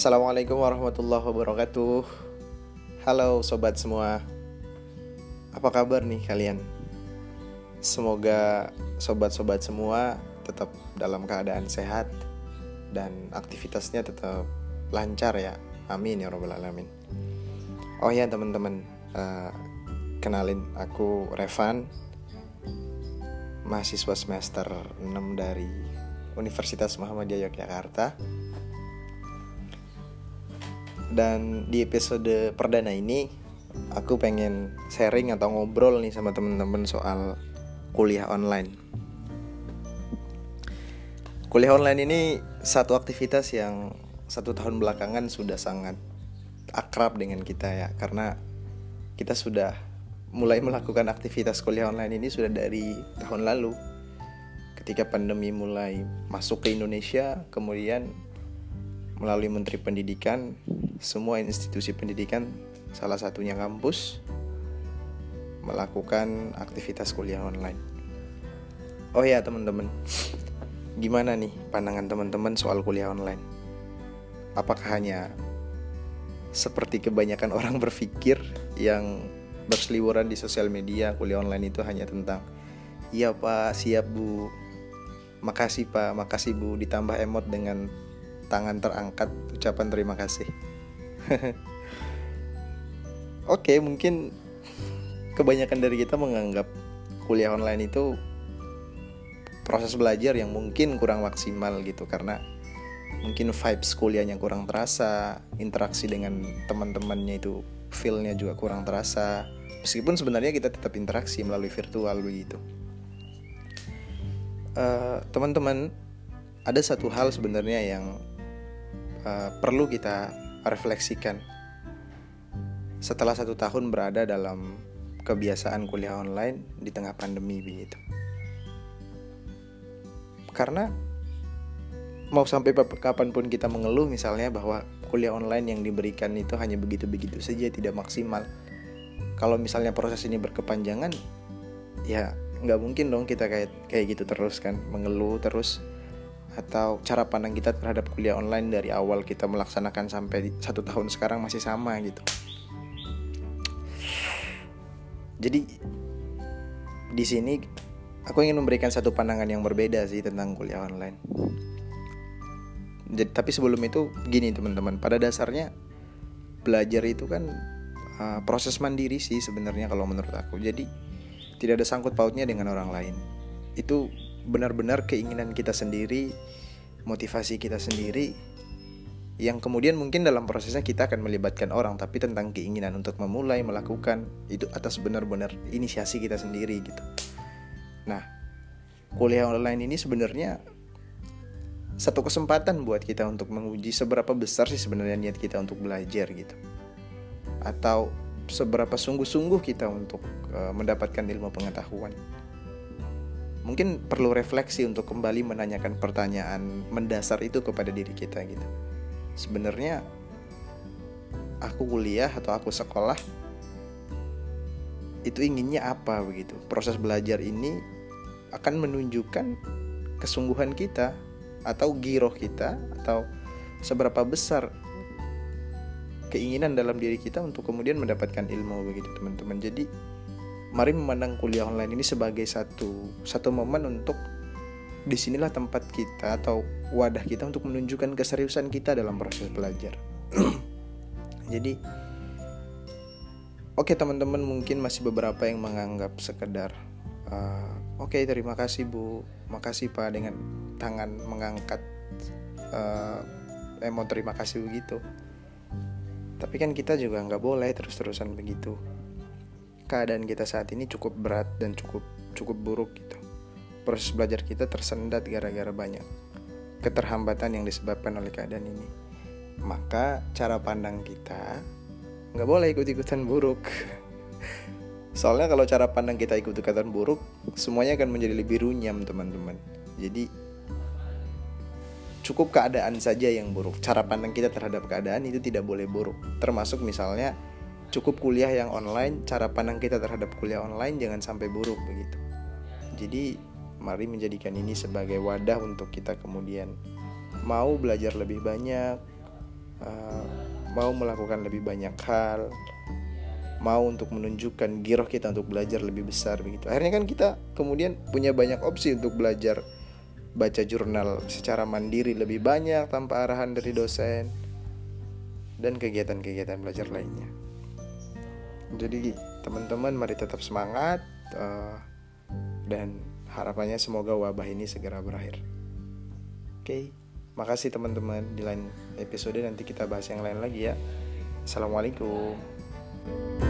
Assalamualaikum warahmatullahi wabarakatuh. Halo sobat semua. Apa kabar nih kalian? Semoga sobat-sobat semua tetap dalam keadaan sehat Dan aktivitasnya tetap lancar ya. Amin ya robbal alamin. Oh ya teman-teman uh, Kenalin aku Revan Mahasiswa semester 6 dari Universitas Muhammadiyah Yogyakarta dan di episode perdana ini aku pengen sharing atau ngobrol nih sama temen-temen soal kuliah online. Kuliah online ini satu aktivitas yang satu tahun belakangan sudah sangat akrab dengan kita ya karena kita sudah mulai melakukan aktivitas kuliah online ini sudah dari tahun lalu ketika pandemi mulai masuk ke Indonesia kemudian melalui Menteri Pendidikan, semua institusi pendidikan, salah satunya kampus, melakukan aktivitas kuliah online. Oh ya teman-teman, gimana nih pandangan teman-teman soal kuliah online? Apakah hanya seperti kebanyakan orang berpikir yang berseliweran di sosial media kuliah online itu hanya tentang iya pak siap bu makasih pak makasih bu ditambah emot dengan tangan terangkat ucapan terima kasih. Oke, mungkin kebanyakan dari kita menganggap kuliah online itu proses belajar yang mungkin kurang maksimal gitu karena mungkin vibes kuliahnya kurang terasa, interaksi dengan teman-temannya itu feelnya juga kurang terasa. Meskipun sebenarnya kita tetap interaksi melalui virtual begitu. Uh, teman-teman, ada satu hal sebenarnya yang uh, perlu kita refleksikan setelah satu tahun berada dalam kebiasaan kuliah online di tengah pandemi begitu. Karena mau sampai kapan pun kita mengeluh misalnya bahwa kuliah online yang diberikan itu hanya begitu-begitu saja tidak maksimal. Kalau misalnya proses ini berkepanjangan, ya nggak mungkin dong kita kayak kayak gitu terus kan mengeluh terus atau cara pandang kita terhadap kuliah online dari awal kita melaksanakan sampai satu tahun sekarang masih sama gitu. Jadi di sini aku ingin memberikan satu pandangan yang berbeda sih tentang kuliah online. Jadi tapi sebelum itu gini teman-teman pada dasarnya belajar itu kan uh, proses mandiri sih sebenarnya kalau menurut aku. Jadi tidak ada sangkut pautnya dengan orang lain. Itu benar-benar keinginan kita sendiri, motivasi kita sendiri yang kemudian mungkin dalam prosesnya kita akan melibatkan orang tapi tentang keinginan untuk memulai melakukan itu atas benar-benar inisiasi kita sendiri gitu. Nah, kuliah online ini sebenarnya satu kesempatan buat kita untuk menguji seberapa besar sih sebenarnya niat kita untuk belajar gitu. Atau seberapa sungguh-sungguh kita untuk uh, mendapatkan ilmu pengetahuan mungkin perlu refleksi untuk kembali menanyakan pertanyaan mendasar itu kepada diri kita gitu. Sebenarnya aku kuliah atau aku sekolah itu inginnya apa begitu. Proses belajar ini akan menunjukkan kesungguhan kita atau giroh kita atau seberapa besar keinginan dalam diri kita untuk kemudian mendapatkan ilmu begitu teman-teman. Jadi mari memandang kuliah online ini sebagai satu satu momen untuk di sinilah tempat kita atau wadah kita untuk menunjukkan keseriusan kita dalam proses belajar. Jadi, oke okay, teman-teman mungkin masih beberapa yang menganggap sekedar uh, oke okay, terima kasih bu, makasih pak dengan tangan mengangkat uh, emot terima kasih begitu. Tapi kan kita juga nggak boleh terus-terusan begitu keadaan kita saat ini cukup berat dan cukup cukup buruk gitu. Proses belajar kita tersendat gara-gara banyak keterhambatan yang disebabkan oleh keadaan ini. Maka cara pandang kita nggak boleh ikut-ikutan buruk. Soalnya kalau cara pandang kita ikut-ikutan buruk, semuanya akan menjadi lebih runyam teman-teman. Jadi cukup keadaan saja yang buruk. Cara pandang kita terhadap keadaan itu tidak boleh buruk. Termasuk misalnya cukup kuliah yang online, cara pandang kita terhadap kuliah online jangan sampai buruk begitu. Jadi mari menjadikan ini sebagai wadah untuk kita kemudian mau belajar lebih banyak, uh, mau melakukan lebih banyak hal mau untuk menunjukkan giroh kita untuk belajar lebih besar begitu akhirnya kan kita kemudian punya banyak opsi untuk belajar baca jurnal secara mandiri lebih banyak tanpa arahan dari dosen dan kegiatan-kegiatan belajar lainnya jadi teman-teman mari tetap semangat uh, dan harapannya semoga wabah ini segera berakhir. Oke okay. makasih teman-teman. Di lain episode nanti kita bahas yang lain lagi ya. Assalamualaikum. thank